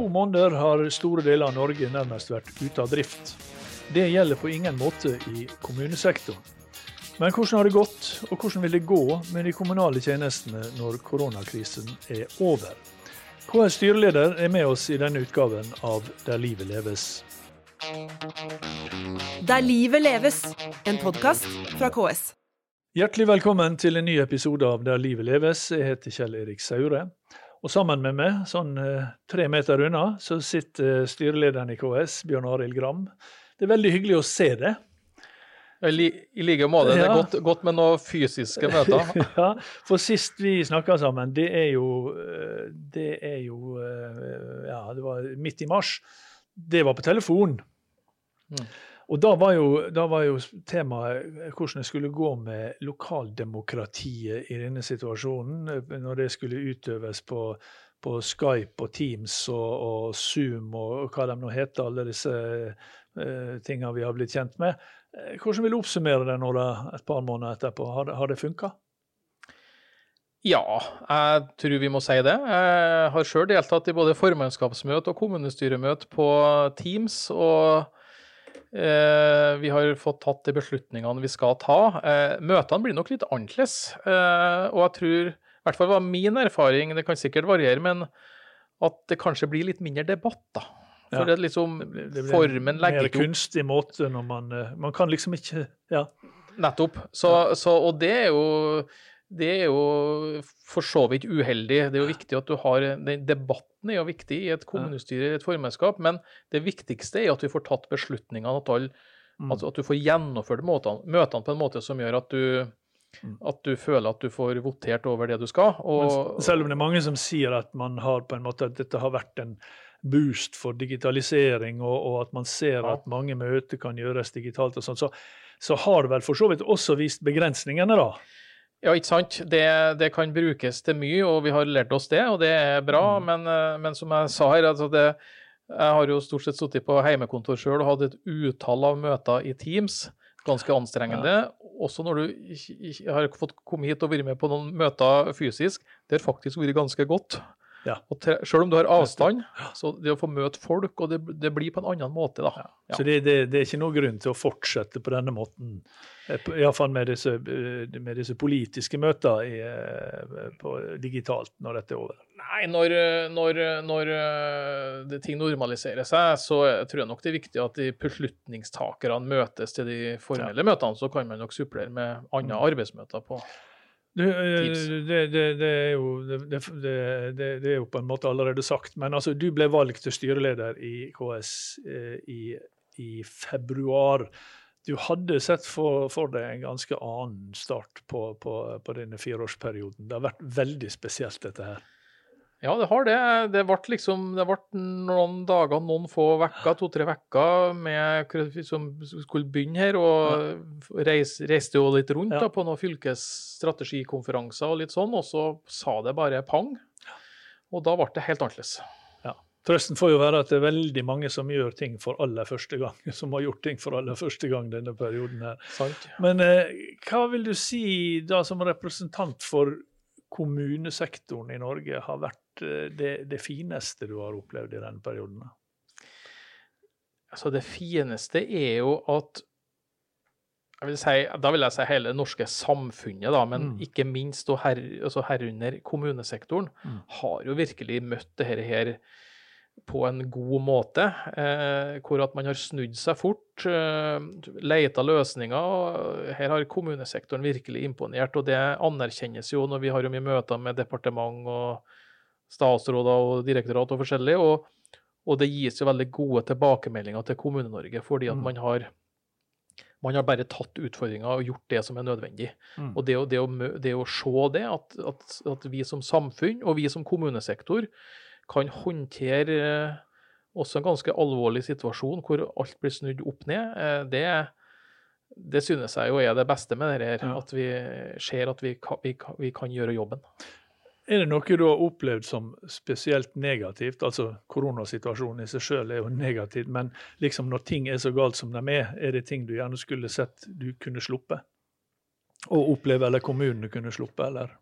to måneder har store deler av Norge nærmest vært ute av drift. Det gjelder på ingen måte i kommunesektoren. Men hvordan har det gått, og hvordan vil det gå med de kommunale tjenestene når koronakrisen er over? KS styreleder er med oss i denne utgaven av Der livet leves. Der livet leves, en podkast fra KS. Hjertelig velkommen til en ny episode av Der livet leves. Jeg heter Kjell Erik Saure. Og sammen med meg, sånn eh, tre meter unna, så sitter styrelederen i KS, Bjørn Arild Gram. Det er veldig hyggelig å se det. I, li, i like måte. Det er godt, godt, med noen fysiske møter. ja, for sist vi snakka sammen, det er jo eh, Det er jo eh, Ja, det var midt i mars. Det var på telefon. Mm. Og da var, jo, da var jo temaet hvordan det skulle gå med lokaldemokratiet i denne situasjonen, når det skulle utøves på, på Skype og Teams og, og, Zoom og hva de nå heter, alle disse uh, tingene vi har blitt kjent med. Eh, hvordan vil du oppsummere det nå da, et par måneder etterpå? Har det, har det funka? Ja, jeg tror vi må si det. Jeg har sjøl deltatt i både formannskapsmøte og kommunestyremøte på Teams. og Eh, vi har fått tatt de beslutningene vi skal ta. Eh, møtene blir nok litt annerledes. Eh, og jeg tror, i hvert fall var min erfaring, det kan sikkert variere, men at det kanskje blir litt mindre debatt, da. For ja. det liksom, det blir formen legger ikke opp Mer kunstig måte når man Man kan liksom ikke Ja. Nettopp. Så, så, og det er jo det er jo for så vidt uheldig. Det er jo viktig at du har den Debatten er jo viktig i et kommunestyre, i et formannskap, men det viktigste er at vi får tatt beslutningene, at, all, mm. altså at du får gjennomført møtene, møtene, på en måte som gjør at du, mm. at du føler at du får votert over det du skal. Og, selv om det er mange som sier at man har på en måte at dette har vært en boost for digitalisering, og, og at man ser at mange møter kan gjøres digitalt og sånn, så, så har det vel for så vidt også vist begrensningene, da. Ja, ikke sant. Det, det, kan brukes til mye, og vi har lært oss det, og det er bra. Mm. Men, eh, men, som jeg sa her, altså det, jeg har jo stort sett sittet på heimekontor sjøl og hatt et utall av møter i Teams. Ganske anstrengende. Ja. Også når du har fått komme hit og vært med på noen møter fysisk. Det har faktisk vært ganske godt. Ja. Og selv om du har avstand, så det å få møte folk, og det, det blir på en annen måte, da. Ja. Så det, det, det, er ikke noen grunn til å fortsette på denne måten, eh, iallfall med, disse, eh, med disse politiske møter i, eh, på, digitalt når dette er over? Nei, når, når, når det ting normaliserer seg, så tror jeg nok det er viktig at de beslutningstakerne møtes til de formelle ja. møtene. Så kan man nok supplere med andre mm. arbeidsmøter på det, det, det, er jo, det, er jo, på en måte allerede sagt, men altså, du ble valgt til styreleder i KS eh, i, i, februar. Du hadde sett for, for, deg en ganske annen start på, på, på denne fireårsperioden. Det har vært veldig spesielt, dette her. Ja, det har det. Det ble liksom det ble noen dager, noen få uker, to-tre uker med som skulle begynne her. Og reis, reiste jo litt rundt ja. da, på noen fylkesstrategikonferanser og litt sånn, og så sa det bare pang. Og da ble det helt annerledes. Ja. Trøsten får jo være at det er veldig mange som gjør ting for aller første gang. Som har gjort ting for aller første gang denne perioden her. Sant. Men eh, hva vil du si da som representant for kommunesektoren i Norge har vært Eh, det, det, fineste du har opplevd i denne perioden? Altså Det fineste er jo at vil si, Da vil jeg si hele det norske samfunnet, da, men mm. ikke minst og her, altså herunder kommunesektoren, mm. har jo virkelig møtt dette her på en god måte. Eh, hvor at man har snudd seg fort, eh, leita løsninger. Her har kommunesektoren virkelig imponert, og det anerkjennes jo når vi har jo mye møter med departement og statsråder og direktorat og forskjellig. Og, og, det gis jo veldig gode tilbakemeldinger til Kommune-Norge, fordi at mm. man har man har bare tatt utfordringa og gjort det som er nødvendig. Mm. Og det, det, å, det, å, se det, at, at, at, vi som samfunn og vi som kommunesektor kan håndtere eh, også en ganske alvorlig situasjon hvor alt blir snudd opp ned, eh, det, det synes jeg jo er det beste med dette. Ja. At vi ser at vi kan, vi, vi kan gjøre jobben. Er det noe du har opplevd som spesielt negativt? Altså Koronasituasjonen i seg selv er jo negativt, men liksom når ting er så galt som de er, er det ting du gjerne skulle sett du kunne sluppe? Og oppleve, eller kommunene kunne sluppe, eller?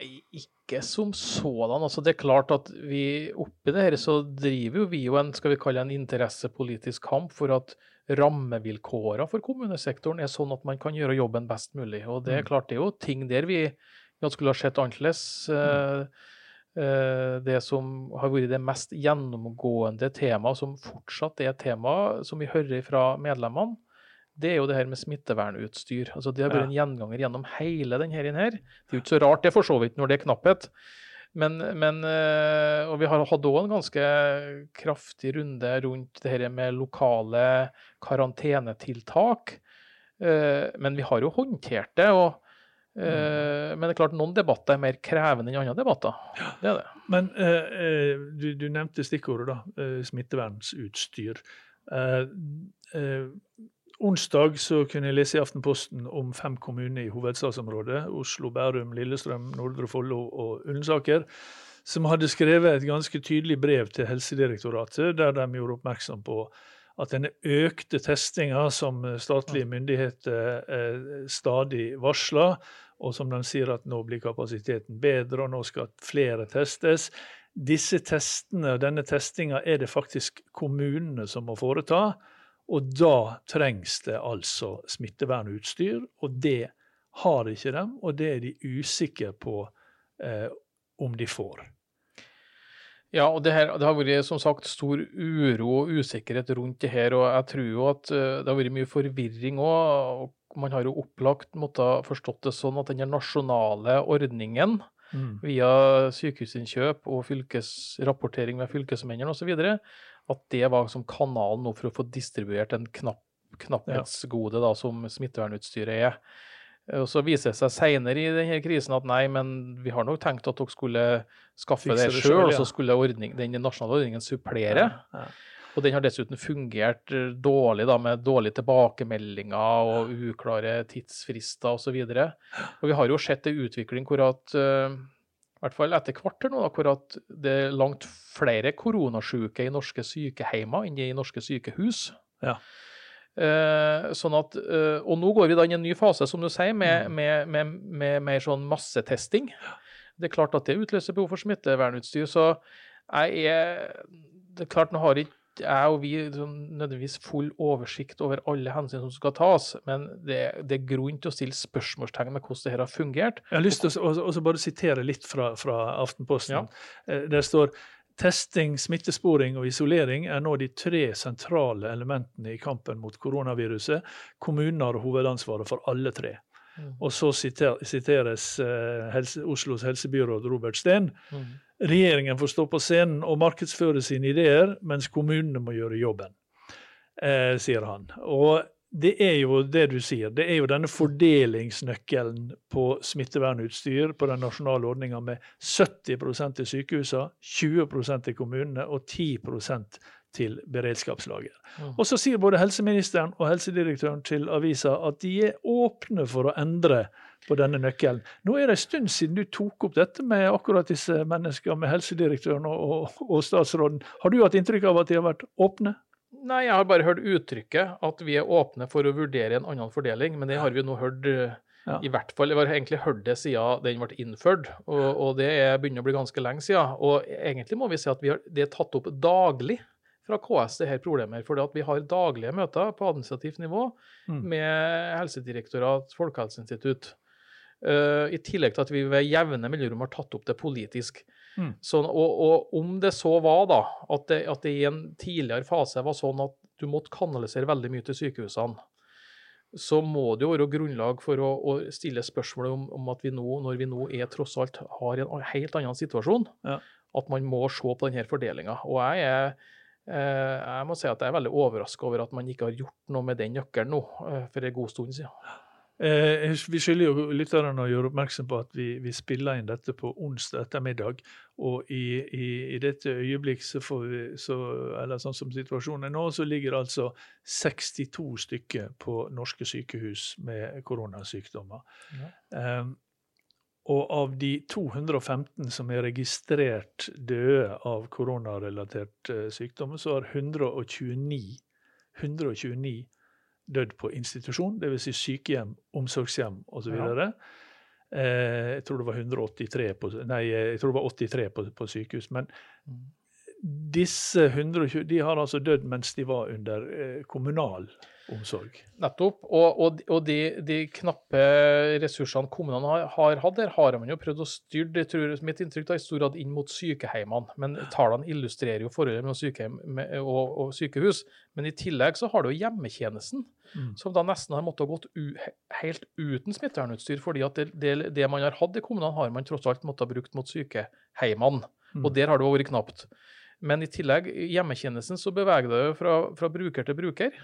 Ikke som sådan. Altså, det er klart at vi oppi det her så driver jo vi jo en skal vi kalle en interessepolitisk kamp for at rammevilkårene for kommunesektoren er sånn at man kan gjøre jobben best mulig. Og det er Mm. klart det er jo ting der vi gjerne skulle ha sett annerledes. Eh, eh, Det som har vært det mest gjennomgående temaet, som fortsatt er tema som vi hører fra medlemmene, det er jo det her med smittevernutstyr. Altså Det har vært en gjenganger gjennom hele denne her. Det er jo ikke så rart det for så vidt når det er knapphet. Men, men eh, Og vi har hatt òg en ganske kraftig runde rundt det her med lokale karantenetiltak. Men vi har jo håndtert det. og Men det er klart noen debatter er mer krevende enn andre debatter. Det er det. Men eh, eh, du, du nevnte stikkordet, da. Eh, smittevernsutstyr. Eh, eh, onsdag så kunne jeg lese i Aftenposten om fem kommuner i hovedstadsområdet. Oslo, Bærum, Lillestrøm, Nordre Follo og Ullensaker. Som hadde skrevet et ganske tydelig brev til Helsedirektoratet, der de gjorde oppmerksom på at denne økte testinga som statlige myndigheter eh, stadig varsler, og som de sier at nå blir kapasiteten bedre, og nå skal flere testes. Disse testene og denne testinga er det faktisk kommunene som må foreta. Og da trengs det altså smittevernutstyr, og det har ikke de, og det er de usikre på eh, om de får. Ja, og det, her, det har vært som sagt stor uro og usikkerhet rundt det her. Og jeg tror jo at eh, det har vært mye forvirring òg. Og man har jo opplagt måttet forstått det sånn at den nasjonale ordningen Mm. via sykehusinnkjøp og fylkesrapportering ved fylkesmennene osv., at det var som kanalen nå for å få distribuert en knapp, knapphetsgode da, som smittevernutstyret er. Og Så viser det seg senere i denne krisen at nei, men vi har nok tenkt at dere skulle skaffe Fikse det sjøl, og så skulle ordning, den nasjonale ordningen supplere. Ja, ja. Og den har dessuten fungert eh, dårlig, da, med dårlige tilbakemeldinger og uklare tidsfrister osv. Og, og vi har jo sett en utvikling hvor at eh, i hvert fall etter hvert nå, hvor at det er langt flere koronasyke i norske sykehjemmer enn i norske sykehus. Ja. Eh, sånn at, eh, og nå går vi da inn i en ny fase, som du sier, med, Mm. med, med, med mer sånn massetesting. Det er klart at det utløser behov for smittevernutstyr. Så jeg er Det er klart, nå har ikke jeg og vi sånn nødvendigvis full oversikt over alle hensyn som skal tas, men det, det er grunn til å stille spørsmålstegn med hvordan det her har fungert. Jeg har lyst til å bare sitere litt fra, fra Aftenposten. Ja. Eh, Der står testing, smittesporing og isolering er nå de tre sentrale elementene i kampen mot koronaviruset. Kommunene har hovedansvaret for alle tre. Mm. Og så siteres eh, helse, Oslos helsebyråd Robert Steen. Mm. Regjeringen får stå på scenen og markedsføre sine ideer, mens kommunene må gjøre jobben, eh, sier han. Og det er jo det du sier, det er jo denne fordelingsnøkkelen på smittevernutstyr på den nasjonale ordninga med 70% til sykehusene, 20% til kommunene og 10 til beredskapslager. Mm. Og så sier både helseministeren og helsedirektøren til avisa at de er åpne for å endre på denne nøkkelen. Nå er det en stund siden du tok opp dette med akkurat disse menneskene, med helsedirektøren og, og, og statsråden. Har du hatt inntrykk av at de har vært åpne? Nei, jeg har bare hørt uttrykket at vi er åpne for å vurdere en annen fordeling, men det har vi nå hørt eh, Ja. i hvert fall, Jeg har egentlig hørt det siden den ble innført, og, og det er, begynner å bli ganske lenge siden. Og egentlig må vi si at vi har, det er tatt opp daglig fra KS, det her problemet. For vi har daglige møter på administrativt nivå Mm. med Helsedirektorat, Folkehelseinstitutt. Uh, I tillegg til at vi ved jevne mellomrom har tatt opp det politisk. Mm. Sånn, og, og om det så var da, at det, at det i en tidligere fase var sånn at du måtte kanalisere veldig mye til sykehusene, så må det jo være grunnlag for å, å stille spørsmålet om, om at vi nå, når vi nå er tross alt har en helt annen situasjon, Ja. at man må se på denne fordelinga. Og jeg er eh, jeg må si at jeg er veldig overraska over at man ikke har gjort noe med den nøkkelen nå, eh, for en god stund siden. Eh, vi skylder jo lytterne å gjøre oppmerksom på at vi, vi spiller inn dette på onsdag ettermiddag. Og i, i, i dette øyeblikk, så får vi, så, eller sånn som situasjonen er nå, så ligger det altså 62 stykker på norske sykehus med koronasykdommer. Ja. Eh, og av de 215 som er registrert døde av koronarelatert eh, sykdom, så har 129, 129 dødd på institusjon, dvs. Si sykehjem, omsorgshjem osv. Ja. Eh, jeg tror det var 183 på, nei, jeg tror det var 83 på, på sykehus. Men disse 120 de har altså dødd mens de var under eh, kommunal omsorg. Nettopp. Og, og, og de, de, knappe ressursene kommunene har, har, hatt der, har man jo prøvd å styre det tror jeg, mitt inntrykk da, i stor grad inn mot sykehjemmene. Men tallene illustrerer jo forholdet mellom sykehjem og, og, sykehus. Men i tillegg så har du jo hjemmetjenesten, mm. som da nesten har måttet gått u, helt uten smittevernutstyr. fordi at det, det, det, man har hatt i kommunene, har man tross alt måttet brukt mot sykehjemmene. Mm. Og der har det vært knapt. Men i tillegg, i hjemmetjenesten så beveger det jo fra, fra bruker til bruker.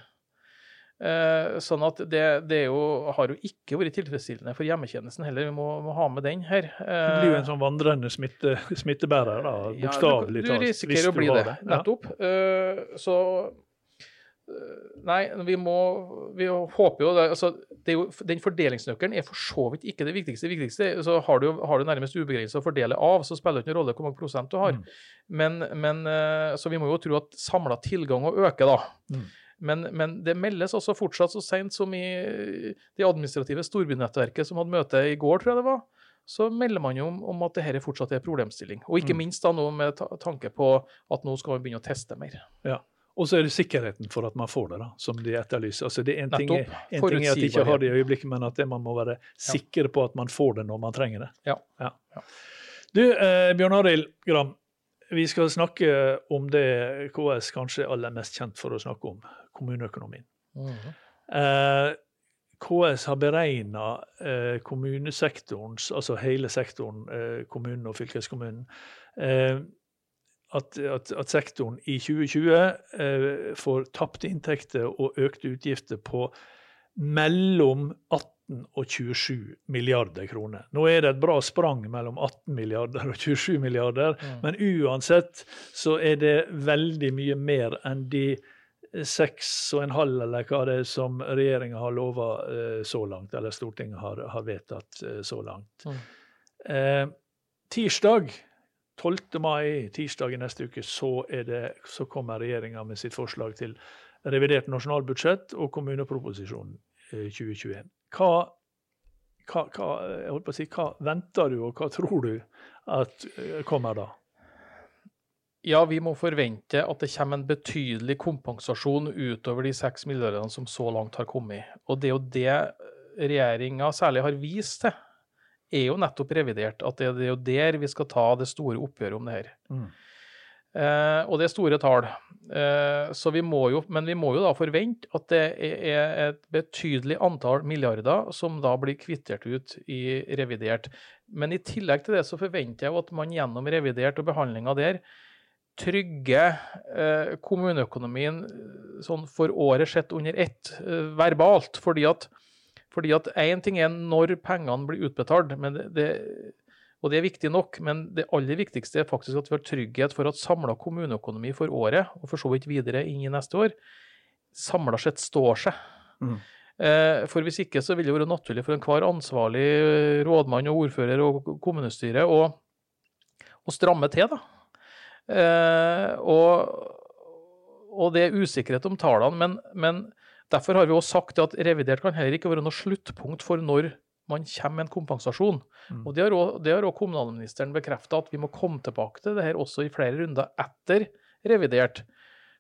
Eh, sånn at det, det jo, har jo ikke vært tilfredsstillende for hjemmetjenesten heller. Vi må, må ha med den her. Eh, du blir jo en sånn vandrende smitte, smittebærer, da, bokstavelig talt. Ja, du, du risikerer å bli det, nettopp. Ja. Eh, så Nei, vi må Vi håper jo det, altså, det jo, Den fordelingsnøkkelen er for så vidt ikke det viktigste. Det viktigste så har du, har du nærmest ubegrensa å fordele av, så spiller det ikke noen rolle hvor mange prosent du har. Mm. Men, men uh, Så vi må jo tro at samla tilgang å øke, da. Mm. Men, men, det meldes også fortsatt så sent som i det administrative storbynettverket som hadde møte i går, tror jeg det var, så melder man jo om, om at dette fortsatt er problemstilling. Og ikke mm. minst da nå med tanke på at nå skal man begynne å teste mer. Ja. Og så er det sikkerheten for at man får det, da, som de etterlyser. Altså det er En, ting en ting er at de ikke har det i øyeblikket, men at man må være sikker på at man får det når man trenger det. Ja. ja. Du, eh, Bjørn Arild Gram, vi skal snakke om det KS kanskje er aller mest kjent for å snakke om, kommuneøkonomien. Mm. Eh, KS har beregna eh, kommunesektorens, altså hele sektoren, eh, kommunen og fylkeskommunen, eh, at, at, at, sektoren i 2020 eh, får tapte inntekter og økte utgifter på mellom 18 og 27 milliarder kroner. Nå er det et bra sprang mellom 18 milliarder og 27 milliarder, mm. men uansett så er det veldig mye mer enn de 6,5 eller hva det er som regjeringa har lova eh, så langt, eller Stortinget har, har vedtatt eh, så langt. Mm. Eh, tirsdag 12. mai, tirsdag i neste uke, så, det, så kommer regjeringa med sitt forslag til revidert nasjonalbudsjett og kommuneproposisjonen 2021. Eh, hva, hva, hva, å si, hva venter du, og hva tror du at eh, kommer da? Ja, vi må forvente at det kommer en betydelig kompensasjon utover de seks milliardene som så langt har kommet. Og det er jo det regjeringa særlig har vist til, er jo nettopp revidert. At det er jo der vi skal ta det store oppgjøret om det her. Mm. Eh, og det er store tall. Eh, så vi må jo, men vi må jo da forvente at det er et betydelig antall milliarder som da blir kvittert ut i revidert. Men i tillegg til det så forventer jeg at man gjennom revidert og behandlinga der trygger eh, kommuneøkonomien eh, sånn for året sett under ett, eh, verbalt. Fordi at fordi at én ting er når pengene blir utbetalt, men det, det og det er viktig nok, men det aller viktigste er faktisk at vi har trygghet for at samla kommuneøkonomi for året, og for så vidt videre inn i neste år, samla sett står seg. Mm. Eh, for hvis ikke så vil det være naturlig for enhver ansvarlig eh, rådmann og ordfører og kommunestyre å, å stramme til, da. Eh, og, og, det er usikkerhet om tallene, men, men derfor har vi også sagt at revidert kan heller ikke være noe sluttpunkt for når man kommer med en kompensasjon. Mm. Og Det har også kommunalministeren bekrefta, at vi må komme tilbake til det her også i flere runder etter revidert.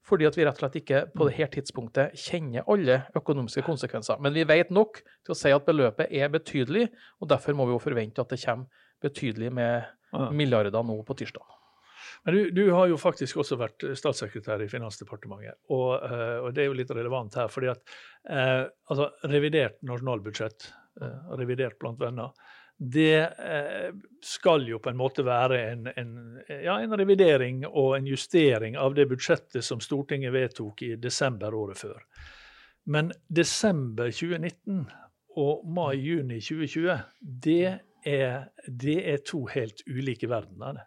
Fordi at vi rett og slett ikke på dette tidspunktet kjenner alle økonomiske konsekvenser. Men vi vet nok til å si at beløpet er betydelig, og derfor må vi jo forvente at det kommer betydelig med milliarder nå på tirsdag. Men du, du, har jo faktisk også vært statssekretær i Finansdepartementet, og, eh, og det er jo litt relevant her. fordi at eh, altså, revidert nasjonalbudsjett Eh, revidert blant venner, det eh, skal jo på en måte være en, en, ja, en, revidering og en justering av det budsjettet som Stortinget vedtok i desember året før. Men desember 2019 og mai-juni 2020, det er, det er, to helt ulike verdener.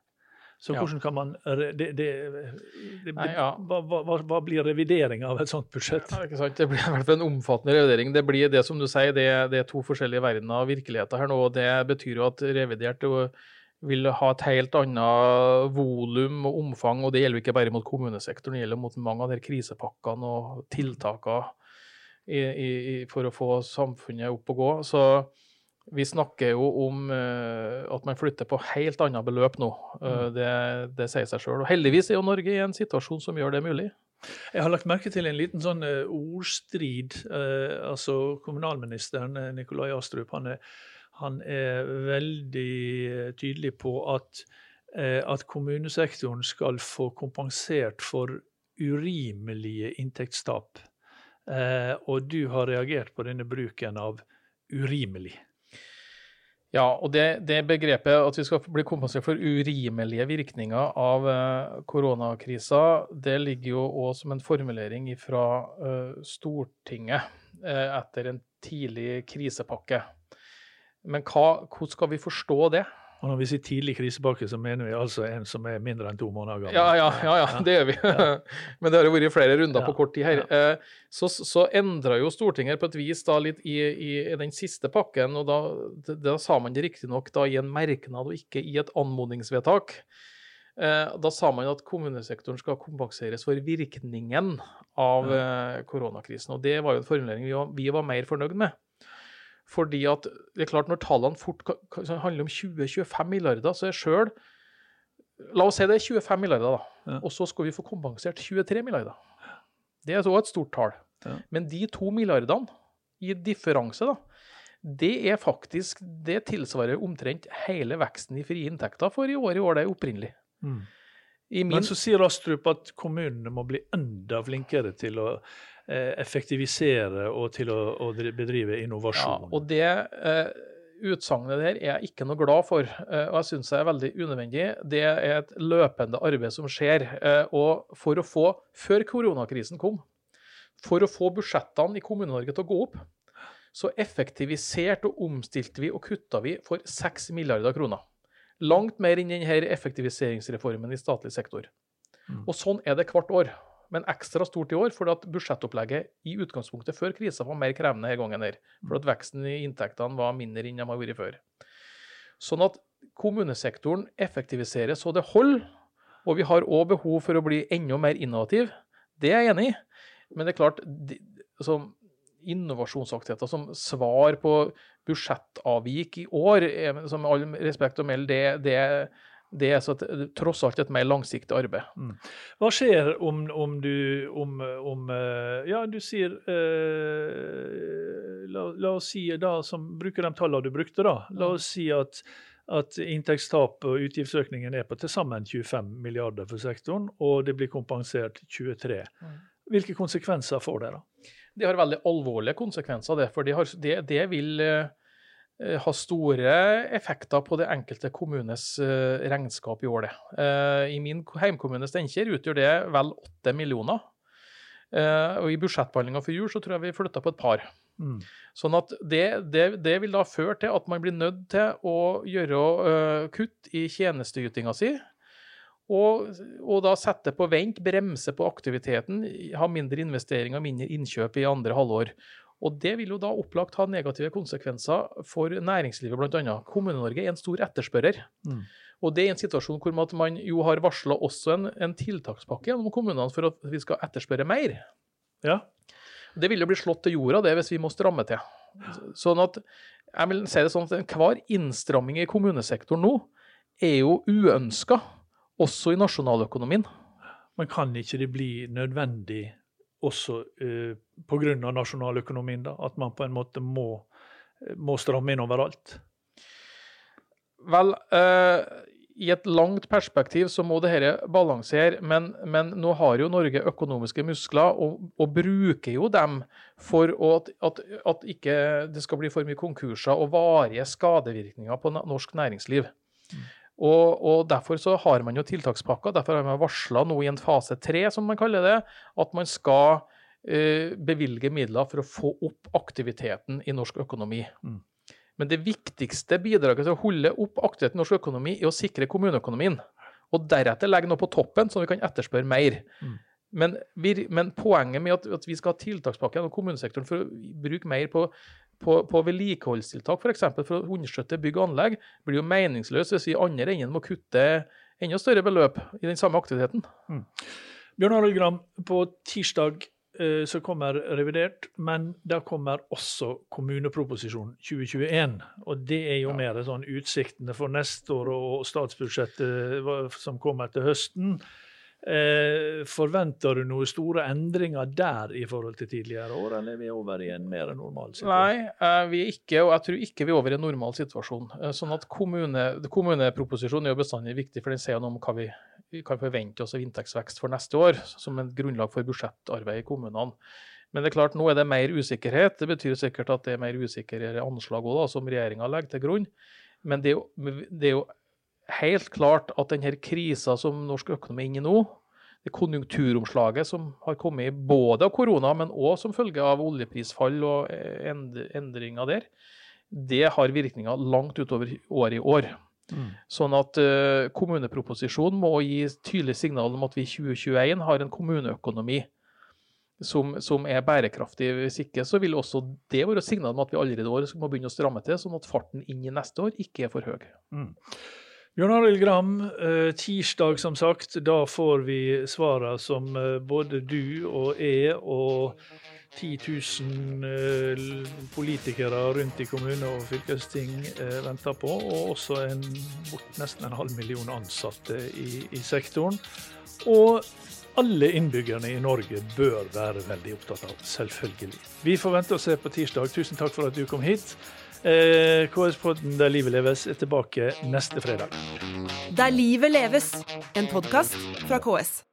Så hvordan kan man det, det, det, Nei, ja. hva, hva, hva, blir revidering av et sånt budsjett? Ja, ikke sant? Det blir i hvert fall en omfattende revidering. Det blir det som du sier, det, er to forskjellige verdener av virkeligheter her nå. og Det betyr jo at revidert vil ha et helt annet volum og omfang. og Det gjelder jo ikke bare mot kommunesektoren, det gjelder mot mange av de krisepakkene og tiltakene i, i, for å få samfunnet opp og gå. Så Vi snakker jo om uh, at man flytter på helt annet beløp nå. Uh, det, det, sier seg sjøl. Heldigvis er jo Norge i en situasjon som gjør det mulig. Jeg har lagt merke til en liten sånn uh, ordstrid. altså Kommunalministeren Nikolai Astrup han er, han er veldig tydelig på at, at kommunesektoren skal få kompensert for urimelige inntektstap. og du har reagert på denne bruken av urimelig. Ja, og det, det, begrepet at vi skal bli kompensert for urimelige virkninger av uh, koronakrisa, det ligger jo òg som en formulering fra uh, Stortinget uh, etter en tidlig krisepakke. Men hva, hvordan skal vi forstå det? Og når vi sier tidlig krisepakke, så mener vi altså en som er mindre enn to måneder gammel. Ja, ja, ja, ja det gjør vi. Men det har jo vært flere runder på kort tid her. Eh, så, så endra jo Stortinget på et vis da litt i, i, i den siste pakken, og da, da sa man det riktignok i en merknad og ikke i et anmodningsvedtak. Eh, da sa man at kommunesektoren skal kompenseres for virkningen av eh, koronakrisen. Og det var jo en formulering vi var, vi var mer fornøyd med. Fordi at det er klart Når tallene fort handler om 20-25 milliarder, så er sjøl La oss si det er 25 milliarder, da. Ja. Og så skal vi få kompensert 23 milliarder. Det er òg et stort tall. Ja. Men de to milliardene i differanse, da, det er faktisk Det tilsvarer omtrent hele veksten i frie inntekter for i år i år det er opprinnelig. Mm. Min... Men så sier Astrup at kommunene må bli enda flinkere til å effektivisere og til å, å bedrive innovasjon. Ja, og det eh, utsagnet der er jeg ikke noe glad for, eh, og jeg syns det er veldig unødvendig. Det er et løpende arbeid som skjer. Eh, og for å få, før koronakrisen kom, for å få budsjettene i Kommune-Norge til å gå opp, så effektiviserte og omstilte vi og kutta vi for 6 milliarder kroner. Langt mer enn denne effektiviseringsreformen i statlig sektor. Mm. Og sånn er det hvert år men ekstra stort i år fordi at budsjettopplegget i utgangspunktet før krisa var mer krevende denne gangen. her, for at Veksten i inntektene var mindre enn de har vært før. Sånn at kommunesektoren effektiviserer så det holder. Og vi har òg behov for å bli enda mer innovativ. Det er jeg enig i. Men det er klart, de, altså, innovasjonsaktiviteter som svar på budsjettavvik i år, som med all respekt å melde, det, det det er så et, tross alt et mer langsiktig arbeid. Mm. Hva skjer om, om du om, om, eh, Ja, du sier eh, la, la, oss si da, som bruker de tallene du brukte, da. La oss si at, at inntektstap og utgiftsøkningen er på til sammen 25 milliarder for sektoren, og det blir kompensert 23. Mm. Hvilke konsekvenser får det, da? Det har veldig alvorlige konsekvenser, det. For det, har, det, det vil eh, Eh, ha store effekter på det enkelte kommunes eh, regnskap i året. Eh, I min heimkommune Steinkjer utgjør det vel åtte millioner. Og I budsjettbehandlinga for jul så tror jeg vi flytta på et par. Mm. Sånn at det, det, det, vil da føre til at man blir nødt til å gjøre kutt i tjenesteytinga si. Og, og, da sette på vent, bremse på aktiviteten, ha mindre investeringer, mindre innkjøp i andre halvår. Og Det vil jo da opplagt ha negative konsekvenser for næringslivet, bl.a. Kommune-Norge er en stor etterspørrer. Mm. Og Det er en situasjon hvor man jo har varsla også en, en, tiltakspakke gjennom kommunene for at vi skal etterspørre mer. Ja. Det vil jo bli slått til jorda det hvis vi må stramme til. Sånn at jeg vil si det sånn at Enhver innstramming i kommunesektoren nå er jo uønska, også i nasjonaløkonomien. Men kan ikke det bli nødvendig også eh, pga. nasjonaløkonomien, da, at man på en måte må, eh, må stramme inn overalt? Vel, eh, i et langt perspektiv så må det dette balansere, men, men, nå har jo Norge økonomiske muskler og, og bruker jo dem for at, at, at, ikke det skal bli for mye konkurser og varige skadevirkninger på norsk næringsliv. Mm. Og, og, Derfor så har man jo tiltakspakker. Derfor har man varsla nå i en fase tre, som man kaller det, at man skal uh, bevilge midler for å få opp aktiviteten i norsk økonomi. Mm. Men det viktigste bidraget til å holde opp aktiviteten i norsk økonomi, er å sikre kommuneøkonomien. Og deretter legge noe på toppen, så vi kan etterspørre mer. Mm. Men, vi, men, poenget med at, at, vi skal ha tiltakspakke gjennom kommunesektoren for å bruke mer på på, på vedlikeholdstiltak, f.eks. For, for å understøtte bygg og anlegg, blir jo meningsløst hvis vi i andre enden må kutte enda større beløp i den samme aktiviteten. Mm. Bjørn Arild Gram, på tirsdag eh, så kommer revidert, men da kommer også kommuneproposisjonen 2021. Og det er jo Ja. mer sånn utsiktene for neste år og statsbudsjettet som kommer til høsten. Eh, forventer du noen store endringer der i forhold til tidligere år, eller er vi over i en mer normal situasjon? Nei, eh, vi er ikke, og jeg tror ikke vi er over i en normal situasjon. Eh, Sånn at kommune, Kommuneproposisjonen er jo bestandig viktig, for den sier noe om hva vi, kan forvente oss av inntektsvekst for neste år, som en grunnlag for budsjettarbeid i kommunene. Men det er klart, nå er det mer usikkerhet. Det betyr sikkert at det er mer usikre anslag også, som regjeringa legger til grunn. Men det er, jo, det er jo helt klart at denne krisa som norsk økonomi er inne i nå, det konjunkturomslaget som har kommet både av korona, men òg som følge av oljeprisfall og end- endringer der, det har virkninger langt utover året i år. Mm. Sånn at uh, kommuneproposisjonen må gi tydelig signal om at vi i 2021 har en kommuneøkonomi som, som er bærekraftig. Hvis ikke så vil også det være signal om at vi allerede i år må begynne å stramme til, sånn at farten inn i neste år ikke er for høy. Mm. Bjørn Arild Gram, eh, tirsdag som sagt, da får vi svarene som eh, både du og jeg og 10 000 eh, politikere rundt i kommune og fylkesting venter på, og også en, nesten en halv million ansatte i, i sektoren. Og alle innbyggerne i Norge bør være veldig opptatt av, selvfølgelig. Vi får vente og se på tirsdag. Tusen takk for at du kom hit. Eh, KS-podden Der livet leves er tilbake neste fredag. Der livet leves, en podkast fra KS.